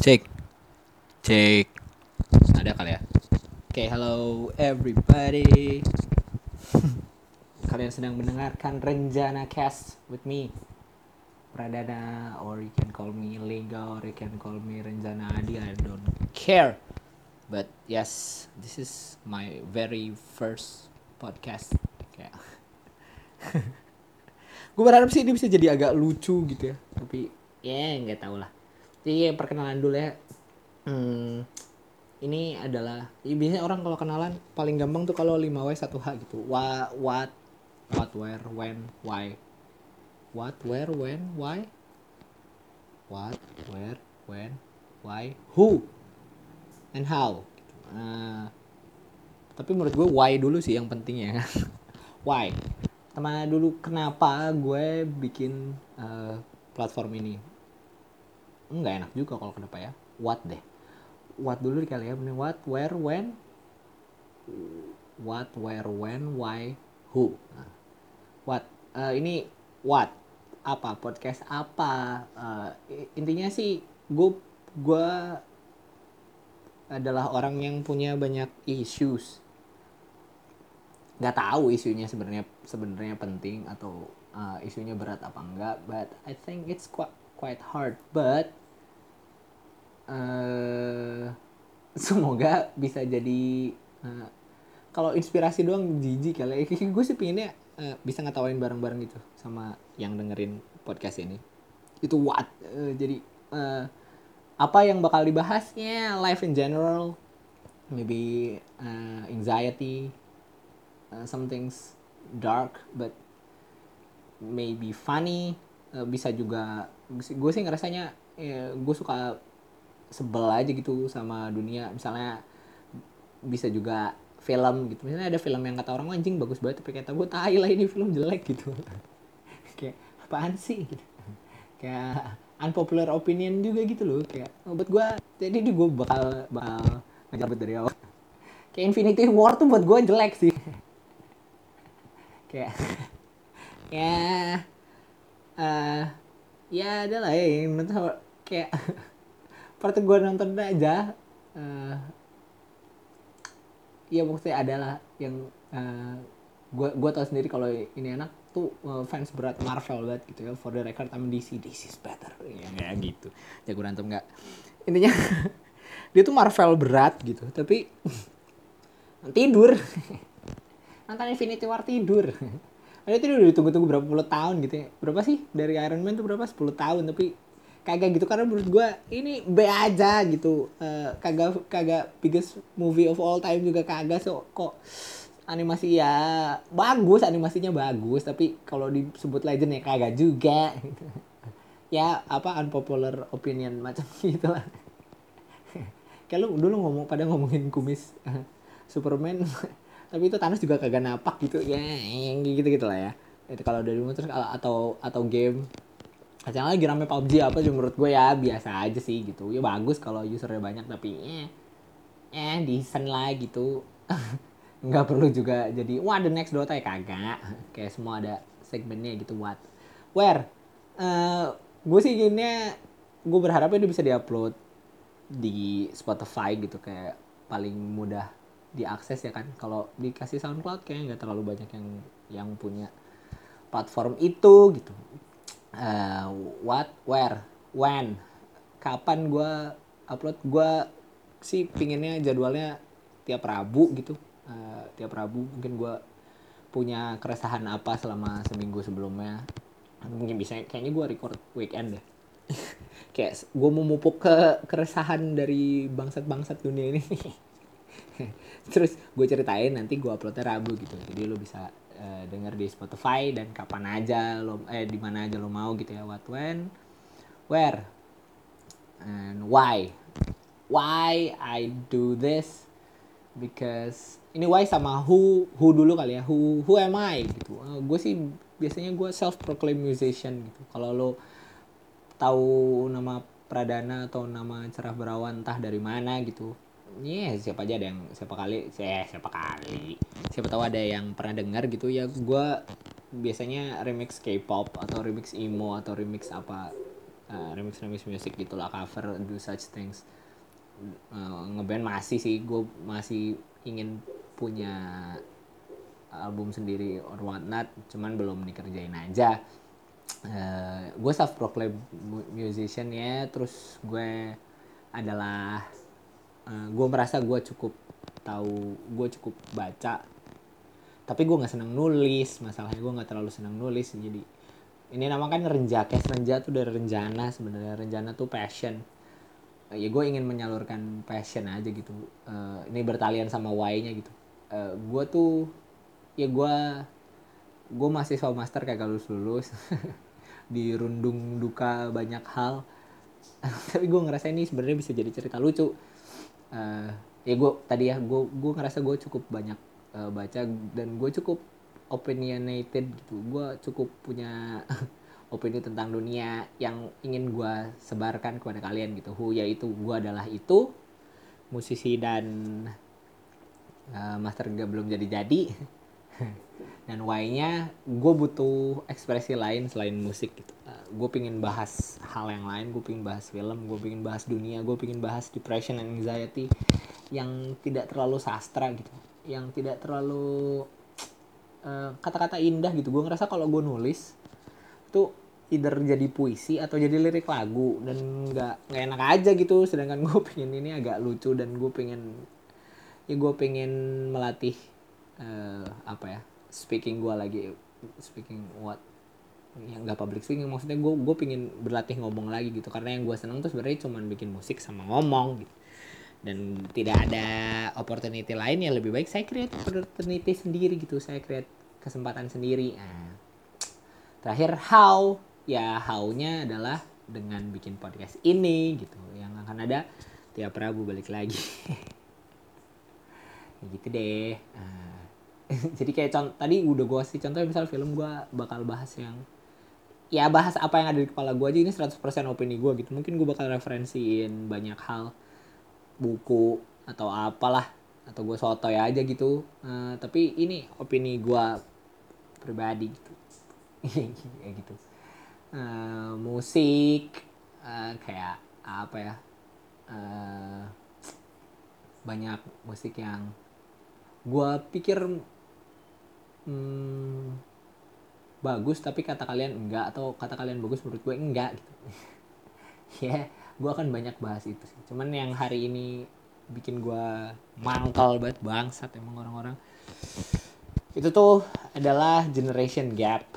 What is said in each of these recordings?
Cek. Cek. Ada kali ya? Oke, hello everybody. Kalian sedang mendengarkan Renjana Cast with me. Pradana or you can call me Lega or you can call me Renjana Adi. I don't care. But yes, this is my very first podcast. Kayak gue berharap sih ini bisa jadi agak lucu gitu ya tapi ya nggak tahu lah jadi perkenalan dulu ya. Hmm, ini adalah ya biasanya orang kalau kenalan paling gampang tuh kalau 5W 1H gitu. What what where when why. What where when why? What where when why who? And how Nah, tapi menurut gue why dulu sih yang penting ya. Why? Sama dulu kenapa gue bikin uh, platform ini nggak enak juga kalau kenapa ya? What deh? What dulu kali ya what where when? What where when why who? Nah, what uh, ini what? Apa? Podcast apa? Uh, intinya sih gue gue adalah orang yang punya banyak issues. Nggak tahu isunya sebenarnya sebenarnya penting atau uh, isunya berat apa enggak but I think it's quite quite hard. But uh, semoga bisa jadi uh, kalau inspirasi doang jijik kali gue sih pinginnya uh, bisa ngetawain bareng-bareng gitu sama yang dengerin podcast ini. Itu what? Uh, jadi uh, apa yang bakal dibahasnya life in general. Maybe uh, anxiety. Uh, some things dark but maybe funny. Uh, bisa juga gue sih ngerasanya ya, gue suka sebel aja gitu sama dunia. Misalnya bisa juga film gitu. Misalnya ada film yang kata orang anjing bagus banget tapi kata gue tai lah ini film jelek gitu. Kayak apaan sih? Gitu. kayak unpopular opinion juga gitu loh. Kayak oh, buat gue jadi gue bakal bakal ngejabut dari awal. Kayak Infinity War tuh buat gue jelek sih. Kayak ya uh, ya ada lah ya nonton kayak part gue nonton aja uh, ya maksudnya adalah yang uh, gue gue tau sendiri kalau ini anak tuh uh, fans berat Marvel banget gitu ya for the record I'm DC DC is better. Ya kayak gitu. Jago berantem nggak. Intinya dia tuh Marvel berat gitu tapi tidur. Nonton Infinity War tidur. Ada itu udah ditunggu-tunggu berapa puluh tahun gitu ya. Berapa sih? Dari Iron Man tuh berapa? 10 tahun tapi kagak gitu karena menurut gue ini B aja gitu. Uh, kagak kagak biggest movie of all time juga kagak so kok animasi ya bagus animasinya bagus tapi kalau disebut legend ya kagak juga. Ya apa unpopular opinion macam gitu lah kayak lu dulu ngomong pada ngomongin kumis Superman tapi itu Thanos juga kagak napak gitu ya yang gitu gitu lah ya. Itu kalau dari terus atau atau game Kacang lagi rame PUBG apa juga menurut gue ya biasa aja sih gitu. Ya bagus kalau usernya banyak tapi eh eh decent lah gitu. Nggak perlu juga jadi wah the next Dota ya? Kagak. Kayak semua ada segmennya gitu what where uh, gue sih gini gue berharapnya ini bisa diupload di Spotify gitu kayak paling mudah diakses ya kan. Kalau dikasih SoundCloud kayak nggak terlalu banyak yang yang punya platform itu gitu uh, what where when. Kapan gue upload? Gue sih pinginnya jadwalnya tiap Rabu gitu. Uh, tiap Rabu mungkin gue punya keresahan apa selama seminggu sebelumnya. Mungkin bisa kayaknya gue record weekend deh. Kayak gue mau mupuk ke keresahan dari bangsat-bangsat dunia ini. Terus gue ceritain nanti gue uploadnya Rabu gitu. Jadi lo bisa uh, denger di Spotify dan kapan aja lo eh di mana aja lo mau gitu ya what when where and why. Why I do this? Because ini why sama who who dulu kali ya who who am I gitu. Uh, gue sih biasanya gue self proclaim musician gitu. Kalau lo tahu nama Pradana atau nama cerah berawan entah dari mana gitu Iya yeah, siapa aja ada yang siapa kali eh siapa kali. Siapa tahu ada yang pernah dengar gitu ya. Gue biasanya remix K-pop atau remix emo atau remix apa uh, remix remix musik gitulah cover do such things. Uh, ngeband masih sih gue masih ingin punya album sendiri or what not cuman belum dikerjain aja. Uh, gue self proclaimed musician ya terus gue adalah uh, gue merasa gue cukup tahu gue cukup baca. Tapi gue nggak senang nulis masalahnya gue nggak terlalu senang nulis jadi ini nama kan renjakes renja tuh dari renjana sebenarnya. Renjana tuh passion. Ya gue ingin menyalurkan passion aja gitu. Uh, ini bertalian sama why-nya gitu. Uh, gue tuh ya gue gue masih mahasiswa master kayak lulus lulus dirundung duka banyak hal. Tapi gue ngerasa ini sebenarnya bisa jadi cerita lucu uh, ya gue tadi ya gue gue ngerasa gue cukup banyak uh, baca dan gue cukup opinionated gitu. Gue cukup punya opini tentang dunia yang ingin gue sebarkan kepada kalian gitu. Hu yaitu gue adalah itu musisi dan uh, master gak belum jadi jadi dan why-nya gue butuh ekspresi lain selain musik gitu. Uh, eh, gue pingin bahas hal yang lain gue pingin bahas film gue pingin bahas dunia gue pingin bahas depression and anxiety yang tidak terlalu sastra gitu. Yang tidak terlalu Eh, kata-kata uh, indah gitu. Gue ngerasa kalau gue nulis tuh either jadi puisi atau jadi lirik lagu dan nggak nggak enak aja gitu. Sedangkan gue pengen ini agak lucu dan gue pengen ya gue pengen melatih uh, apa ya speaking gue lagi speaking what yang nggak public speaking maksudnya gue gue pengen berlatih ngomong lagi gitu. Karena yang gue seneng tuh sebenarnya cuma bikin musik sama ngomong gitu. Dan tidak ada opportunity lain ya lebih baik saya create opportunity sendiri gitu. Saya create kesempatan sendiri. Nah, terakhir how? Ya how-nya adalah dengan bikin podcast ini gitu. Yang akan ada tiap Rabu balik lagi. Ya gitu deh. Nah, jadi kayak contoh tadi udah gue kasih contoh misal film gue bakal bahas yang ya bahas apa yang ada di kepala gue aja ini 100% opini gue gitu. Mungkin gue bakal referensiin banyak hal buku atau apalah atau gue sotoy aja gitu. Uh, tapi ini opini gue pribadi gitu. Kayak gitu. Uh, musik uh, kayak apa ya uh, banyak musik yang gue pikir hmm, bagus tapi kata kalian enggak atau kata kalian bagus menurut gue enggak gitu. Ya yeah gue akan banyak bahas itu sih. Cuman yang hari ini bikin gue mangkal banget bangsat emang orang-orang. Itu tuh adalah generation gap.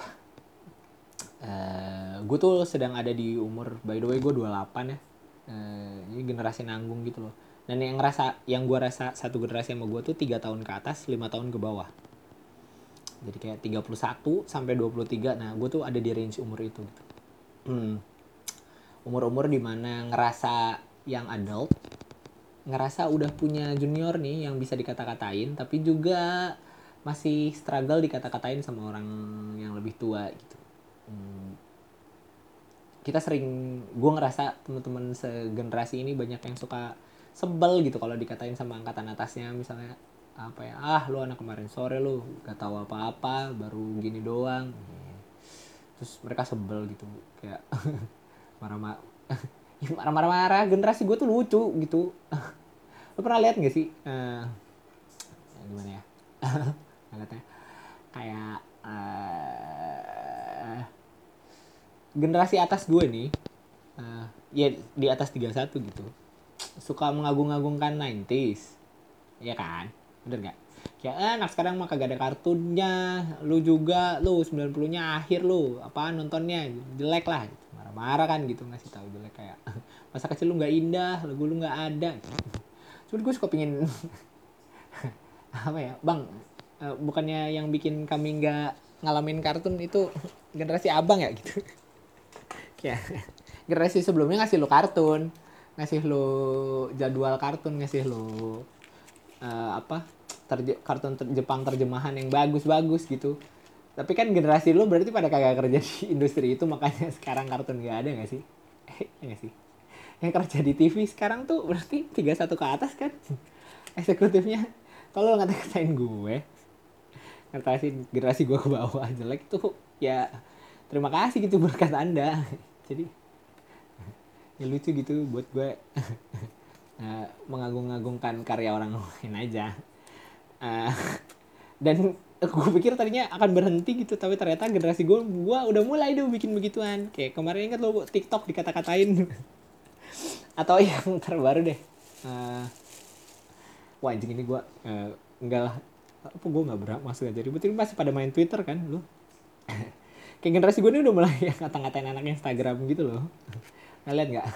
Uh, gue tuh sedang ada di umur by the way gue 28 ya. Uh, ini generasi nanggung gitu loh. Dan yang ngerasa yang gue rasa satu generasi sama gue tuh tiga tahun ke atas lima tahun ke bawah jadi kayak 31 sampai 23 nah gue tuh ada di range umur itu gitu. Hmm. Umur-umur di mana ngerasa yang adult ngerasa udah punya junior nih yang bisa dikata-katain tapi juga masih struggle dikata-katain sama orang yang lebih tua gitu. Hmm. kita sering gue ngerasa teman-teman segenerasi ini banyak yang suka sebel gitu kalau dikatain sama angkatan atasnya. Misalnya apa ya? Ah lu anak kemarin sore lu gak tahu apa-apa baru gini doang. Terus mereka sebel gitu kayak marah-marah marah-marah generasi gue tuh lucu gitu. Lo pernah lihat gak sih uh, gimana ya? Katanya kayak uh, generasi atas gue nih uh, ya di atas 31 gitu suka mengagung-agungkan 90s ya kan bener gak kayak eh, anak sekarang mah kagak ada kartunnya. Lu juga lu 90 nya akhir lu. Apa nontonnya? Jelek lah. Gitu marah kan gitu ngasih tahu jelek kayak masa kecil lu nggak indah lagu lu nggak ada. Cuma gue suka pingin apa ya? Bang uh, bukannya yang bikin kami nggak ngalamin kartun itu generasi abang ya gitu. Ya generasi sebelumnya ngasih lu kartun ngasih lu jadwal kartun ngasih lu uh, apa terje kartun ter Jepang terjemahan yang bagus-bagus gitu tapi kan generasi lu berarti pada kagak kerja di industri itu makanya sekarang kartun gak ada gak sih? Eh, gak sih? Yang kerja di TV sekarang tuh berarti 31 ke atas kan? Eksekutifnya. Kalau nggak ngatain gue, ngertasin generasi gue ke bawah jelek tuh ya terima kasih gitu berkat anda. Jadi ya lucu gitu buat gue uh, mengagung-agungkan karya orang lain aja. Uh, dan gue pikir tadinya akan berhenti gitu tapi ternyata generasi gue gue udah mulai deh bikin begituan. Kayak kemarin ingat lo TikTok dikata-katain. Atau yang terbaru deh. Uh, wah anjing ini gue uh, enggak lah. Apa gue nggak berhak masuk aja. Ribet ini masih pada main Twitter kan lo kayak generasi gue ini udah mulai ngata-ngatain anak Instagram gitu loh. Ngeliat nggak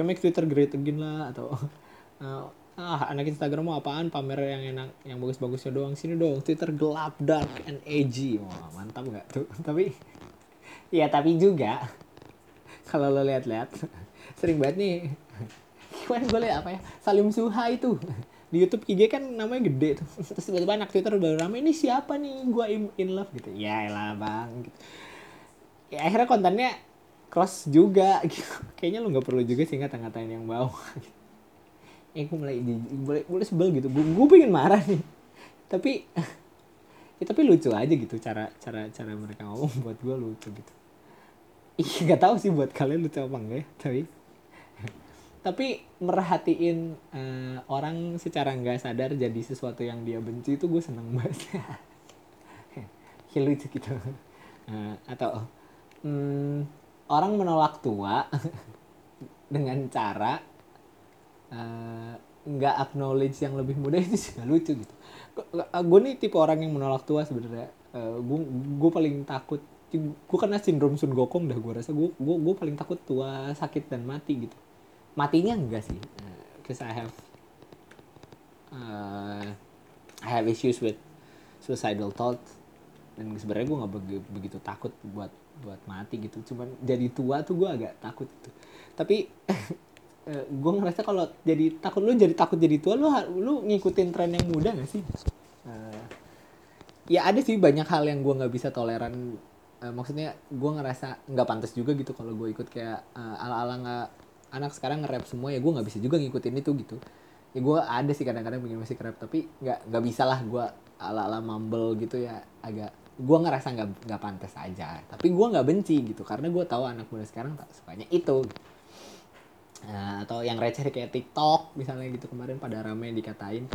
kayak make Twitter great again lah atau uh, ah anak Instagram mau apaan? Pamer yang enak yang bagus-bagusnya doang. Sini dong Twitter gelap dark and edgy. Wah mantap nggak tuh? Tapi ya tapi juga kalau lo lihat-lihat sering banget nih kemarin gue liat apa ya? Salim Suha itu di YouTube IG kan namanya gede tuh. Terus tiba-tiba Twitter baru rame ini siapa nih? Gue in, love gitu. Ya elah bang gitu. ya akhirnya kontennya cross juga gitu. kayaknya lo nggak perlu juga sih ngata-ngatain yang bawah. Eh gue mulai boleh boleh sebel gitu. Gue gue pengen marah nih. Tapi ya tapi lucu aja gitu cara cara cara mereka ngomong. Buat gue lucu gitu. Ih nggak tahu sih buat kalian lucu apa enggak ya tapi. Tapi merhatiin uh, orang secara nggak sadar jadi sesuatu yang dia benci itu gue seneng banget. Ya lucu gitu. Uh, atau um, orang menolak tua dengan cara Eh, nggak uh, acknowledge yang lebih muda itu sih lucu gitu. Gue nih tipe orang yang menolak tua sebenarnya. Uh, gue paling takut gue kena sindrom Sun Gokong dah gue rasa. Gue paling takut tua sakit dan mati gitu. Matinya enggak sih uh, cause I have uh, I have issues with suicidal thoughts dan sebenarnya gue nggak begitu, takut buat buat mati gitu. Cuman jadi tua tuh gue agak takut gitu. Tapi eh, gue ngerasa kalau jadi takut lu jadi takut jadi tua lu lu ngikutin tren yang muda gak sih? Uh, ya ada sih banyak hal yang gue nggak bisa toleran. Uh, maksudnya gue ngerasa nggak pantas juga gitu kalau gue ikut kayak uh, ala ala nggak anak sekarang nge-rap semua ya gue nggak bisa juga ngikutin itu gitu. Ya gue ada sih kadang-kadang pengen musik rap tapi nggak nggak bisa lah gue ala ala mumble gitu ya agak gue ngerasa nggak nggak pantas aja. Tapi gue nggak benci gitu karena gue tahu anak muda sekarang tak sukanya itu. Nah, atau yang receh kayak TikTok misalnya gitu kemarin pada rame dikatain.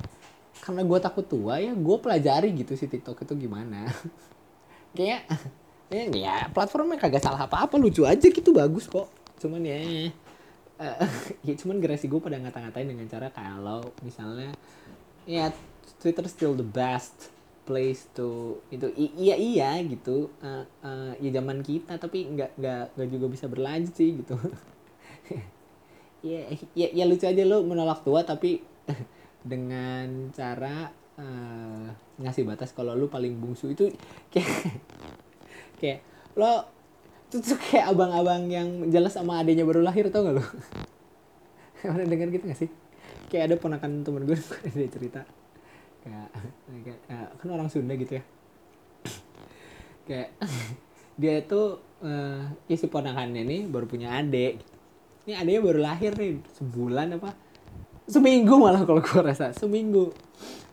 Karena gue takut tua ya gue pelajari gitu si TikTok itu gimana. Kayak ya, ya platformnya kagak salah apa-apa lucu aja gitu bagus kok. Cuman ya uh, ya cuman generasi gue pada ngata-ngatain dengan cara kalau misalnya ya Twitter still the best place to itu. Iya iya gitu. Uh, uh, ya zaman kita tapi nggak nggak nggak juga bisa berlanjut sih gitu. Ya, ya ya lucu aja lo menolak tua tapi dengan cara uh, ngasih batas kalau lu paling bungsu itu kayak kayak lo itu tuh kayak abang-abang yang jelas sama adanya baru lahir tau gak lo pernah dengar gitu gak sih? Kayak ada ponakan temen gue dia cerita kayak, kayak kan orang Sunda gitu ya. Kayak dia itu uh, ya si ponakannya nih baru punya adik gitu. Ini adanya baru lahir nih sebulan apa? Seminggu malah kalau gue rasa seminggu.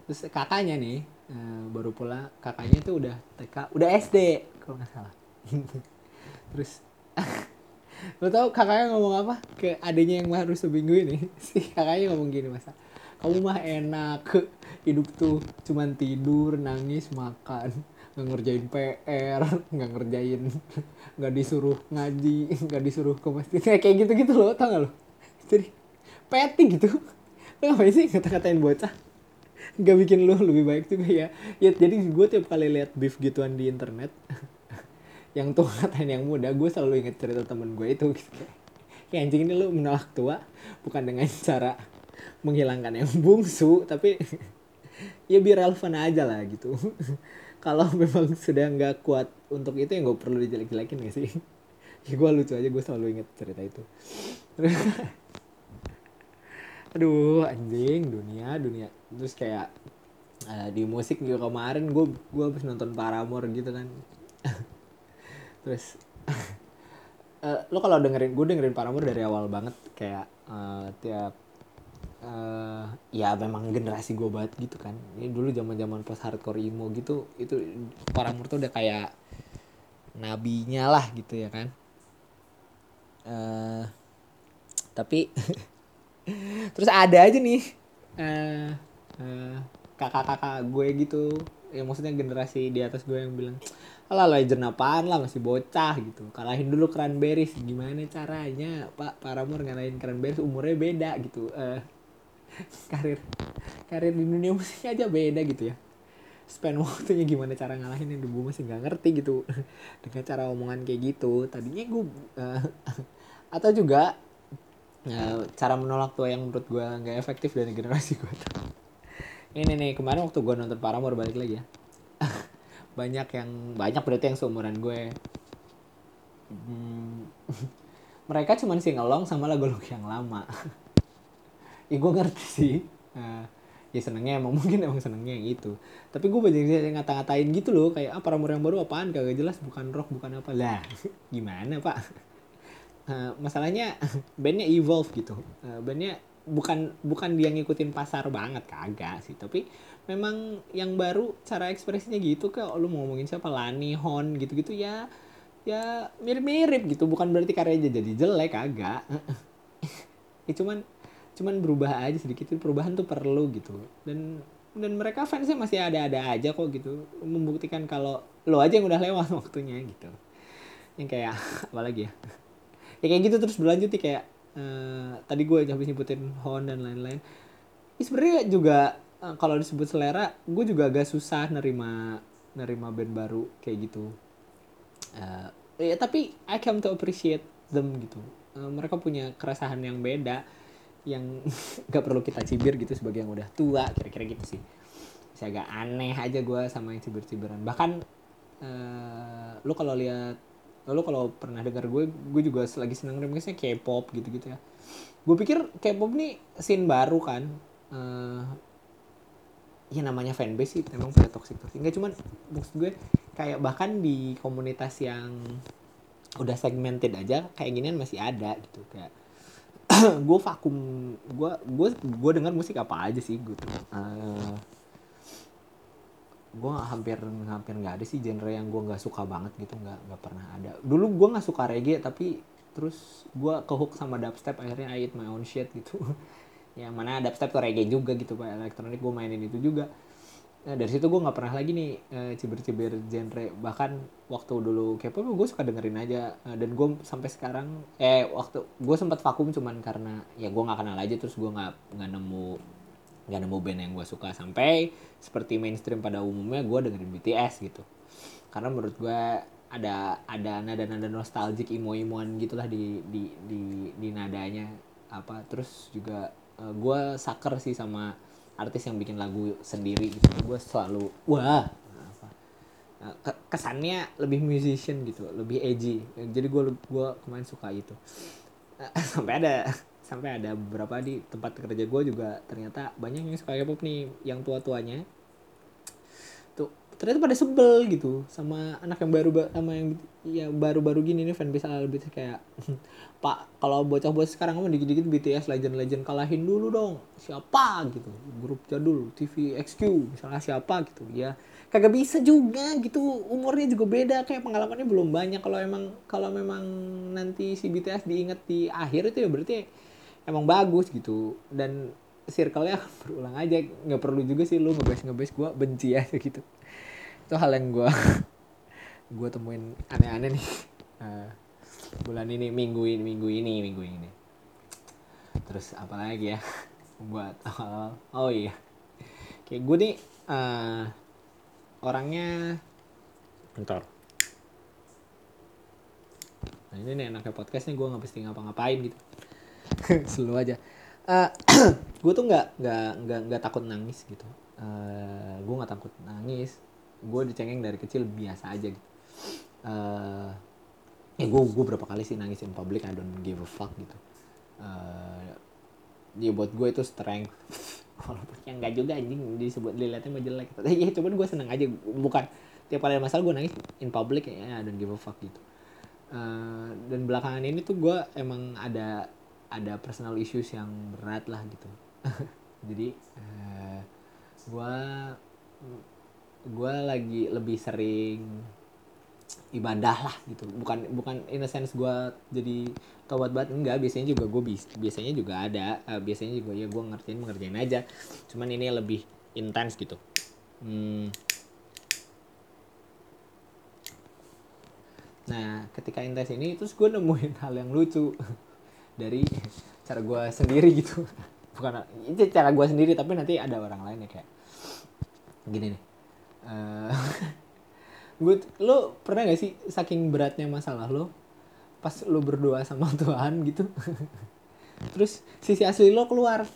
Terus kakaknya nih uh, baru pula kakaknya itu udah TK udah SD kalau nggak salah. Terus lo tau kakaknya ngomong apa ke adanya yang baru seminggu ini? Si kakaknya ngomong gini masa kamu mah enak. Hidup tuh cuman tidur nangis makan. Nggak ngerjain PR nggak ngerjain nggak disuruh ngaji nggak disuruh ke masjid. Kayak gitu gitu loh tau gak lo? Jadi petty gitu. Lo ngapain sih kata-katain bocah? Nggak bikin lo lebih baik juga ya. Ya jadi gue tiap kali lihat beef gituan di internet yang tuh katain yang muda gue selalu inget cerita temen gue itu. Kayak anjing ini lo menolak tua bukan dengan cara menghilangkan yang bungsu tapi ya biar relevan aja lah gitu. Kalau memang sudah nggak kuat untuk itu ya nggak perlu dijelek-jelekin gak sih? Ya gue lucu aja gue selalu inget cerita itu. Aduh anjing dunia dunia. Terus kayak uh, di musik juga kemarin gue gue habis nonton Paramore gitu kan. Terus uh, lo kalau dengerin gue dengerin Paramore dari awal banget. Kayak uh, tiap uh, ya memang generasi gue banget gitu kan. Ini dulu zaman zaman post hardcore emo gitu itu Paramore tuh udah kayak nabinya lah gitu ya kan. Uh, tapi terus ada aja nih uh, uh, kakak-kakak gue gitu. Ya maksudnya generasi di atas gue yang bilang lah legend apaan lah masih bocah gitu. Kalahin dulu Cranberries. Gimana caranya pak? Paramore ngalahin Cranberries umurnya beda gitu. Uh, karir karir di dunia musiknya aja beda gitu ya. Spend waktunya gimana cara ngalahin yang gue masih nggak ngerti gitu. Dengan cara omongan kayak gitu tadinya gue uh, atau juga uh, cara menolak tuh yang menurut gue nggak efektif dari generasi gue ini nih kemarin waktu gue nonton Paramore balik lagi ya. Banyak yang banyak berarti yang seumuran gue. Hmm, mereka cuman singelong sama lagu-lagu yang lama ya gue ngerti sih. Uh, ya senengnya emang mungkin emang senengnya yang itu. Tapi gue banyak yang ngata-ngatain gitu loh kayak apa ah, ramur yang baru apaan? Kagak jelas bukan rock bukan apa. Lah gimana pak? Uh, masalahnya bandnya evolve gitu. Uh, bandnya bukan bukan dia ngikutin pasar banget kagak sih. Tapi memang yang baru cara ekspresinya gitu kayak lu mau ngomongin siapa? Lani Hon gitu-gitu ya ya mirip-mirip gitu. Bukan berarti karyanya jadi jelek kagak. Ya cuman cuman berubah aja sedikit perubahan tuh perlu gitu. Dan dan mereka fansnya masih ada-ada aja kok gitu membuktikan kalau lo aja yang udah lewat waktunya gitu. Yang kayak apalagi ya? Ya kayak gitu terus berlanjut nih kayak uh, tadi gue habis nyebutin Hon dan lain-lain. Ya sebenarnya juga uh, kalau disebut selera gue juga agak susah nerima nerima band baru kayak gitu. Uh, ya tapi I come to appreciate them gitu. Uh, mereka punya keresahan yang beda yang gak perlu kita cibir gitu sebagai yang udah tua kira-kira gitu sih. Masih agak aneh aja gue sama yang cibir-cibiran. Bahkan uh, lu kalau lihat lalu kalau pernah dengar gue gue juga lagi seneng remixnya K-pop gitu-gitu ya. Gue pikir K-pop nih scene baru kan uh, ya namanya fanbase sih memang pada toxic toxic nggak cuman maksud gue kayak bahkan di komunitas yang udah segmented aja kayak ginian masih ada gitu kayak gue vakum gue gue gue dengar musik apa aja sih gitu. Uh, gue hampir hampir nggak ada sih genre yang gue nggak suka banget gitu nggak nggak pernah ada. Dulu gue nggak suka reggae tapi terus gue kehook sama dubstep akhirnya I eat my own shit gitu. Ya mana dubstep tuh reggae juga gitu pak. Elektronik gue mainin itu juga nah dari situ gue nggak pernah lagi nih uh, cibir-cibir genre. Bahkan waktu dulu K-pop gue suka dengerin aja. Uh, dan gue sampai sekarang eh waktu gue sempat vakum cuman karena ya gue nggak kenal aja terus gue nggak nggak nemu nggak nemu band yang gue suka. Sampai seperti mainstream pada umumnya gue dengerin BTS gitu. Karena menurut gue ada ada nada-nada nostalgic imo-imoan gitulah di di di di nadanya. Apa terus juga uh, eh, gue saker sih sama artis yang bikin lagu sendiri gitu. Gue selalu wah eh, kesannya lebih musician gitu lebih edgy. Jadi gue gue kemarin suka itu. Sampai ada sampai ada beberapa di tempat kerja gue juga ternyata banyak yang suka K-pop nih yang tua-tuanya. tuh ternyata pada sebel gitu sama anak yang baru sama yang ya baru-baru gini nih fanbase lebih kayak pak kalau bocah-bocah sekarang kamu dikit-dikit BTS legend-legend kalahin dulu dong. Siapa? gitu. Grup jadul TV XQ misalnya siapa gitu. Ya kagak bisa juga gitu. Umurnya juga beda kayak pengalamannya belum banyak. Kalau emang kalau memang nanti si BTS diinget di akhir itu ya berarti emang bagus gitu. Dan circle-nya berulang aja. Nggak perlu juga sih lu ngebes ngebes gue benci aja gitu. Itu hal yang gue gue temuin aneh-aneh nih. Uh, bulan ini minggu ini minggu ini minggu ini. Terus apa lagi ya? Buat awal oh iya. Kayak gue nih uh, orangnya bentar nah ini nih enaknya podcast nih gue nggak pasti ngapa-ngapain gitu. Selalu aja. Uh, gue tuh nggak nggak nggak nggak takut nangis gitu. Uh, eh, gue nggak takut nangis. Gue dicengeng dari kecil biasa aja gitu. Uh, eh gue gue berapa kali sih nangis in public I don't give a fuck gitu. Uh, ya buat gue itu strength. Walaupun yang enggak juga anjing disebut dilihatnya mah jelek. Ya cuman gue seneng aja. Bukan tiap kali ada masalah gue nangis in public ya I don't give a fuck gitu. Uh, dan belakangan ini tuh gue emang ada ada personal issues yang berat lah gitu jadi uh, gue gue lagi lebih sering ibadah lah gitu. Bukan bukan in a sense gue jadi tobat banget enggak. Biasanya juga gue bis biasanya juga ada. Uh, biasanya juga ya gue ngertiin mengerjain aja. Cuman ini lebih intens gitu. Hmm. nah ketika intens ini terus gue nemuin hal yang lucu dari cara gue sendiri gitu bukan itu cara gue sendiri tapi nanti ada orang lain ya kayak gini nih. Uh, gue lo pernah gak sih saking beratnya masalah lo pas lo berdoa sama Tuhan gitu? Terus sisi asli lo keluar.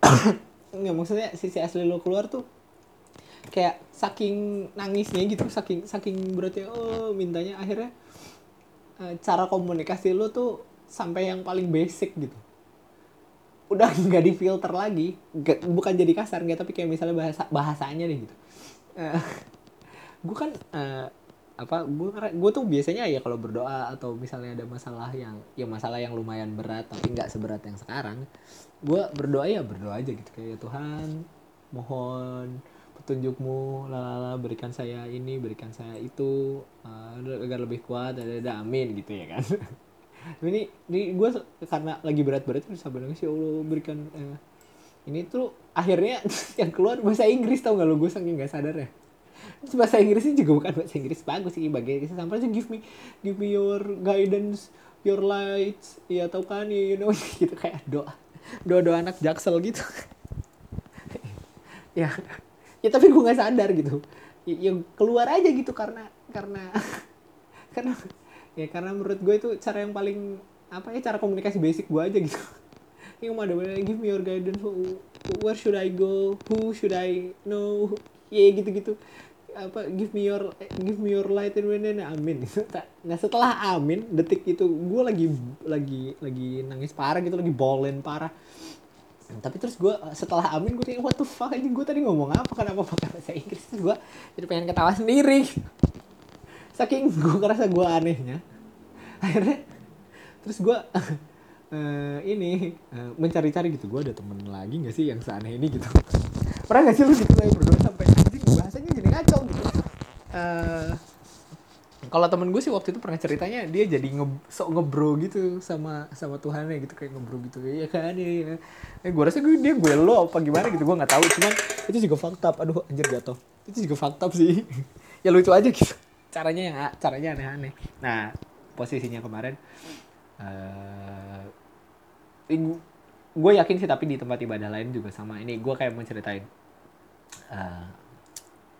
Nggak maksudnya sisi asli lo keluar tuh kayak saking nangisnya gitu saking saking beratnya oh mintanya akhirnya uh, cara komunikasi lo tuh sampai yang paling basic gitu udah nggak difilter lagi. Gak, bukan jadi kasar nggak tapi kayak misalnya bahasa bahasanya deh gitu. Uh, gue kan uh, apa gue gue tuh biasanya ya kalau berdoa atau misalnya ada masalah yang ya masalah yang lumayan berat tapi nggak seberat yang sekarang gue berdoa ya berdoa aja gitu. Kayak ya Tuhan mohon petunjukmu lalala berikan saya ini berikan saya itu uh, agar lebih kuat ada amin gitu ya kan ini ini gue karena lagi berat-berat terus sabar sih ya Allah berikan uh, ini tuh akhirnya yang keluar bahasa Inggris tau gak lo? Gue saking gak sadar ya. Bahasa Inggrisnya juga bukan bahasa Inggris bagus sih bagi sampai aja give me give me your guidance your lights ya tau kan you know gitu kayak doa doa doa anak jaksel gitu. Ya ya tapi gue nggak sadar gitu. Ya, ya keluar aja gitu karena karena karena ya karena menurut gue itu cara yang paling apa ya cara komunikasi basic gue aja gitu. Yang mau ada give me your guidance where should I go? Who should I know? Ya yeah, gitu gitu apa give me your give me your light and wind and amin. Nah setelah amin detik itu gue lagi lagi lagi nangis parah gitu lagi bolen parah. Tapi terus gue setelah amin gue tanya what the fuck? Ini gue tadi ngomong apa? Kenapa pakai bahasa Inggris? Gue jadi pengen ketawa sendiri saking gue ngerasa gue anehnya. Akhirnya terus gue uh, ini uh, mencari-cari gitu. Gue ada temen lagi gak sih yang seaneh ini gitu? Pernah gak sih lu gitu saya berdoa sampai anjing bahasanya jadi ngaco gitu. Uh, kalau temen gue sih waktu itu pernah ceritanya dia jadi nge sok ngebro gitu sama sama Tuhan ya gitu. Kayak ngebro gitu ya kan ya, ya. Eh, gue rasa gue dia gue lo apa gimana gitu gue nggak tahu. Cuman itu juga fakta aduh anjir jatuh. Itu juga fakta sih. Ya lucu aja gitu caranya yang caranya aneh-aneh. Nah posisinya kemarin uh, gue yakin sih tapi di tempat ibadah lain juga sama. Ini gue kayak mau ceritain uh,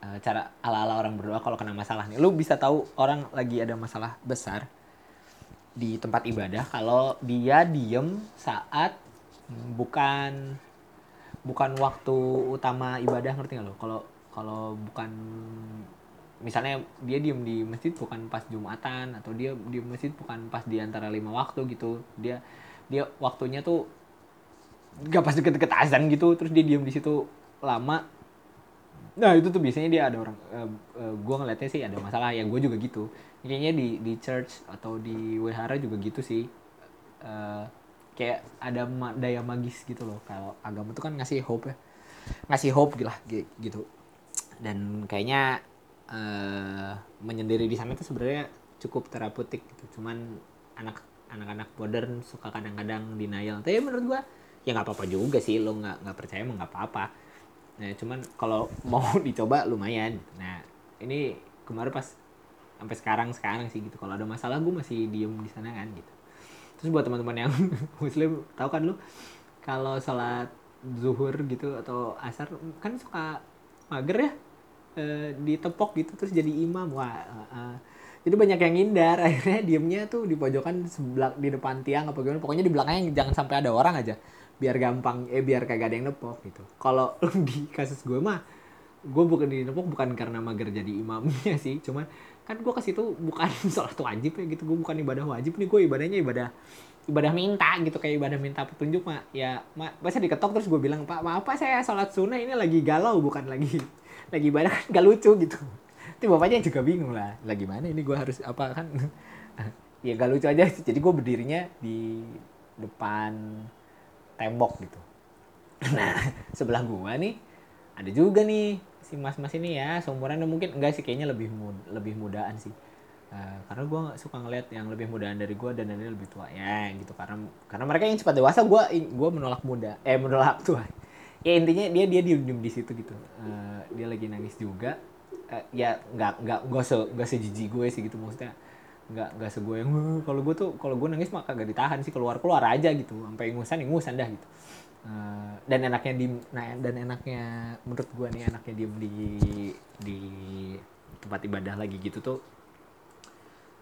uh, cara ala-ala orang berdoa kalau kena masalah nih. Lu bisa tahu orang lagi ada masalah besar di tempat ibadah kalau dia diem saat bukan bukan waktu utama ibadah ngerti nggak lo kalau kalau bukan misalnya dia diem di masjid bukan pas jumatan atau dia di masjid bukan pas di antara lima waktu gitu. Dia dia waktunya tuh gak pas deket-deket azan gitu terus dia diem di situ lama. Nah itu tuh biasanya dia ada orang uh, uh, gue ngeliatnya sih ada masalah. Ya gue juga gitu. Kayaknya di di church atau di wihara juga gitu sih. Uh, kayak ada ma daya magis gitu loh. Kalau agama tuh kan ngasih hope ya. Ngasih hope gitu lah gitu. Dan kayaknya uh, menyendiri di sana tuh sebenarnya cukup terapeutik gitu. Cuman anak anak-anak modern suka kadang-kadang denial. Tapi menurut gua ya nggak apa-apa juga sih. Lo nggak nggak percaya emang nggak apa-apa. Nah cuman kalau mau dicoba lumayan. Nah ini kemarin pas sampai sekarang sekarang sih gitu. Kalau ada masalah gue masih diem di sana kan gitu. Terus buat teman-teman yang muslim tahu kan lu? Kalau sholat zuhur gitu atau asar kan suka mager ya e, ditepok gitu terus jadi imam. Wah e, e, jadi banyak yang ngindar akhirnya diemnya tuh di pojokan sebelah di depan tiang apa gimana. Pokoknya di belakangnya jangan sampai ada orang aja. Biar gampang eh biar kagak ada yang nepok gitu. Kalau di kasus gue mah gue bukan di nepok bukan karena mager jadi imamnya sih. Cuman kan gue ke situ bukan sholat wajib ya gitu. Gue bukan ibadah wajib nih gue ibadahnya ibadah ibadah minta gitu. Kayak ibadah minta petunjuk mah ya ma masa diketok terus gue bilang pak maaf pak saya sholat sunnah ini lagi galau bukan lagi lagi ibadah kan gak lucu gitu. Itu bapaknya juga bingung lah. Lagi mana ini gue harus apa kan? Ya gak lucu aja jadi gue berdirinya di depan tembok gitu. Nah sebelah gue nih ada juga nih si mas-mas ini ya. Seumuran mungkin enggak sih kayaknya lebih mud lebih mudaan sih. Uh, karena gue suka ngeliat yang lebih mudaan dari gue dan ini lebih tua. Ya gitu. Karena karena mereka yang cepat dewasa gue gue menolak muda eh menolak tua ya intinya dia dia diem di situ gitu. Uh, dia lagi nangis juga. Uh, ya nggak nggak nggak se nggak sejiji gue sih gitu maksudnya nggak nggak segue yang kalau gue tuh kalau gue nangis mah kagak ditahan sih keluar keluar aja gitu. Sampai ingusan ingusan dah gitu. Uh, dan enaknya di nah dan enaknya menurut gue nih enaknya diem di di tempat ibadah lagi gitu tuh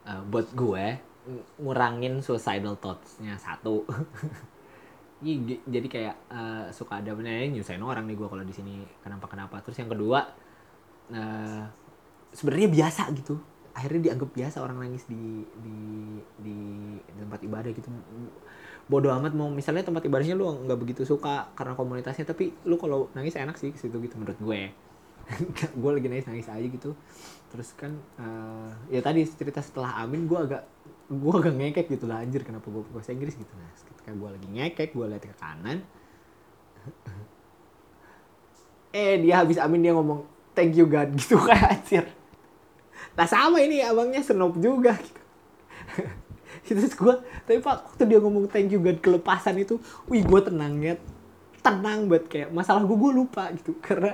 uh, buat gue ngurangin suicidal thoughts-nya satu jadi kayak uh, suka ada benernya nyusahin orang nih gue kalau di sini kenapa kenapa terus yang kedua uh, sebenarnya biasa gitu. Akhirnya dianggap biasa orang nangis di di di, tempat ibadah gitu. Bodoh amat mau misalnya tempat ibadahnya lu nggak begitu suka karena komunitasnya tapi lu kalau nangis enak sih situ gitu menurut gue. Gue lagi nangis nangis aja gitu. Terus kan uh, ya tadi cerita setelah Amin gue agak gue agak ngekek gitu lah anjir kenapa gue bahasa Inggris gitu nah ketika gue lagi ngekek gue lihat ke kanan. Eh dia habis Amin dia ngomong thank you God gitu kayak anjir. Nah sama ini abangnya senop juga gitu. Terus gue, tapi pak waktu dia ngomong thank you God kelepasan itu, wih gue tenang ya, tenang banget kayak masalah gue gue lupa gitu. Karena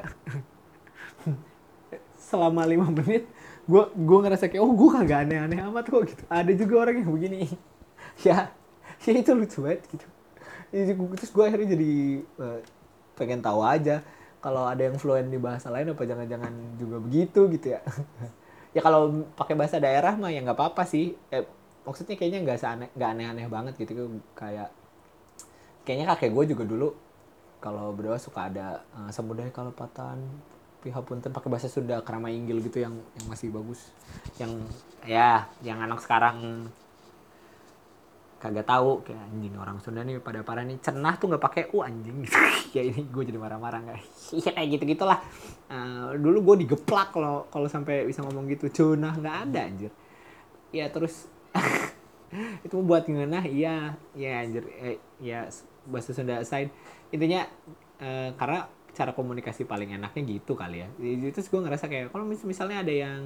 selama lima menit gue gue ngerasa kayak oh gue kagak aneh-aneh amat kok gitu. Ada juga orang yang begini, ya, ya itu lucu banget gitu. Terus gue akhirnya jadi uh, pengen tahu aja kalau ada yang fluent di bahasa lain apa jangan-jangan juga begitu gitu ya ya kalau pakai bahasa daerah mah ya nggak apa-apa sih eh, maksudnya kayaknya nggak aneh nggak aneh-aneh banget gitu kayak kayaknya kakek gue juga dulu kalau berdoa suka ada uh, semudai patan pihak punten pakai bahasa Sunda kerama inggil gitu yang yang masih bagus. Yang ya yang anak sekarang kagak tahu kayak anjing orang Sunda nih pada parah nih cenah tuh nggak pakai u anjing. Ya ini gue jadi marah-marah nggak? Iya kayak gitu gitulah uh, dulu gue digeplak kalau kalau sampai bisa ngomong gitu. Cenah nggak ada anjir. Ya terus itu buat ngenah iya iya anjir. Eh, ya bahasa Sunda side intinya uh, karena cara komunikasi paling enaknya gitu kali ya. Itu gue ngerasa kayak kalau mis misalnya ada yang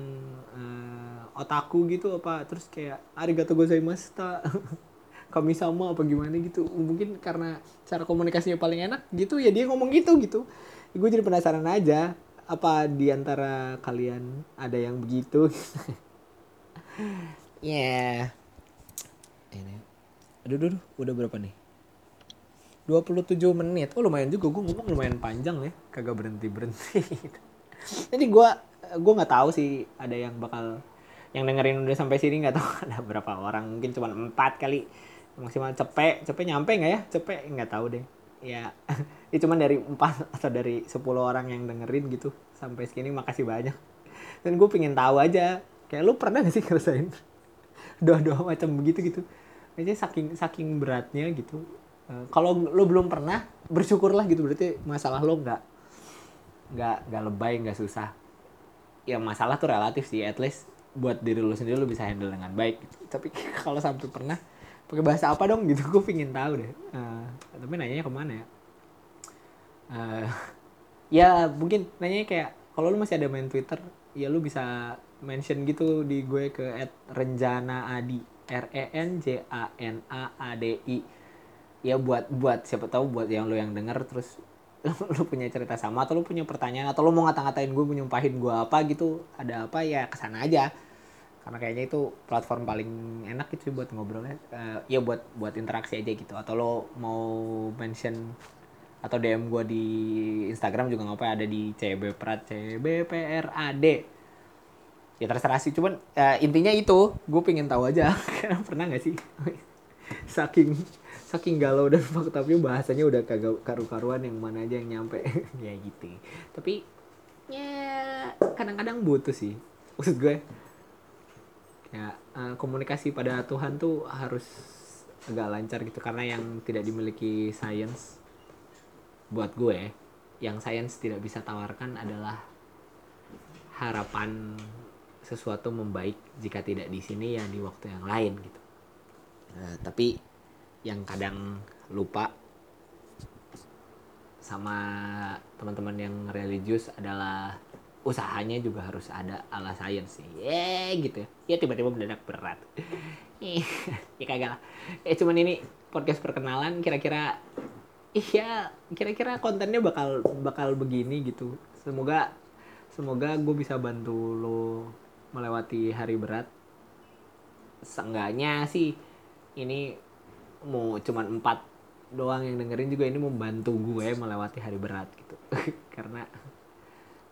uh, otaku gitu apa terus kayak arigato gozaimashita kami sama apa gimana? gitu. Mungkin karena cara komunikasinya paling enak gitu ya dia ngomong gitu gitu. Gue jadi penasaran aja apa di antara kalian ada yang begitu? Ya yeah. ini. Aduh, aduh, aduh udah berapa nih 27 menit. Oh lumayan juga. Gue ngomong lumayan panjang ya. Kagak berhenti berhenti jadi gue gue nggak tahu sih ada yang bakal yang dengerin udah sampai sini nggak tahu ada berapa orang. Mungkin cuma empat kali. Maksimal cepet. Cepet nyampe nggak ya? Cepet. Nggak tahu deh. Ya itu cuma dari empat atau dari sepuluh orang yang dengerin gitu sampai segini makasih banyak. Dan gue pengen tahu aja. Kayak lu pernah gak sih ngerasain doa-doa macam begitu gitu? Aja saking saking beratnya gitu kalau lu belum pernah bersyukurlah gitu. Berarti masalah lo nggak nggak nggak lebay nggak susah. Ya masalah tuh relatif sih. At least buat diri lu sendiri lu bisa handle dengan baik. Gitu. tapi kalau sampai pernah pakai bahasa apa dong gitu? Gue pingin tahu deh. Uh, tapi nanya ke mana ya? Uh, ya mungkin nanya kayak kalau lu masih ada main Twitter ya lu bisa mention gitu di gue ke Renjana Adi. R E N J A N A A D I ya buat buat siapa tahu buat yang lu yang denger terus lu punya cerita sama atau lu punya pertanyaan atau lu mau ngata-ngatain gue menyumpahin gue apa gitu ada apa ya ke sana aja. Karena kayaknya itu platform paling enak gitu buat ngobrolnya. Uh, ya buat buat interaksi aja gitu. Atau lo mau mention atau DM gue di Instagram juga ngapa ada di CB Prat CB PRAD ya terserah sih cuman uh, intinya itu gue pengen tahu aja. Karena pernah nggak sih? Saking saking galau dan tapi bahasanya udah kagak karu-karuan yang mana aja yang nyampe. Ya gitu. Tapi ya kadang-kadang butuh sih. Maksud gue ya uh, komunikasi pada Tuhan tuh harus agak lancar gitu karena yang tidak dimiliki sains buat gue yang sains tidak bisa tawarkan adalah harapan sesuatu membaik jika tidak di sini ya di waktu yang lain gitu. Uh, tapi yang kadang lupa sama teman-teman yang religius adalah usahanya juga harus ada ala sains sih. Eh gitu ya. Ya tiba-tiba mendadak berat. Ya kagak lah. Eh cuman ini podcast perkenalan kira-kira iya kira-kira kontennya bakal bakal begini gitu. Semoga semoga gue bisa bantu lo melewati hari berat. Seenggaknya sih ini mau cuman empat doang yang dengerin juga ini membantu gue melewati hari berat gitu. Karena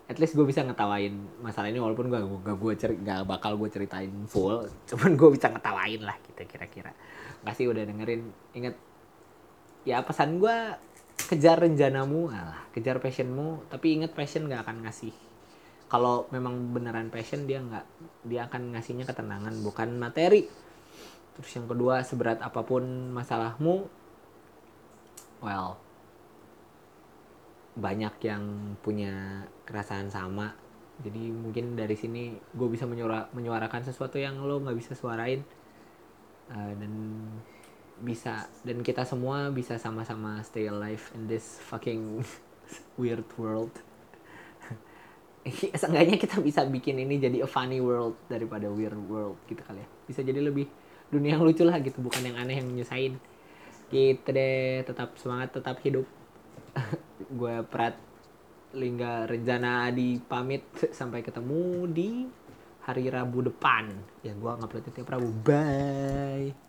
at least gue bisa ngetawain masalah ini walaupun gue gak gue ceri gak bakal gue ceritain full cuman gue bisa ngetawain lah gitu kira-kira. Kasih udah dengerin. Inget ya pesan gue kejar rencanamu alah kejar passionmu tapi inget passion gak akan ngasih. Kalau memang beneran passion dia nggak dia akan ngasihnya ketenangan bukan materi terus yang kedua seberat apa pun masalahmu well banyak yang punya kerasaan sama. Jadi mungkin dari sini gue bisa menyuara, menyuarakan sesuatu yang lo nggak bisa suarain. Uh, dan bisa dan kita semua bisa sama-sama stay alive in this fucking weird world. Seenggaknya kita bisa bikin ini jadi a funny world daripada weird world gitu kali ya. Bisa jadi lebih dunia yang lucu lah gitu bukan yang aneh yang nyusahin. Gitu deh tetap semangat tetap hidup. Gue Prat Lingga Rencana Adi pamit sampai ketemu di hari Rabu depan. Ya gue ngupload tiap Rabu. Bye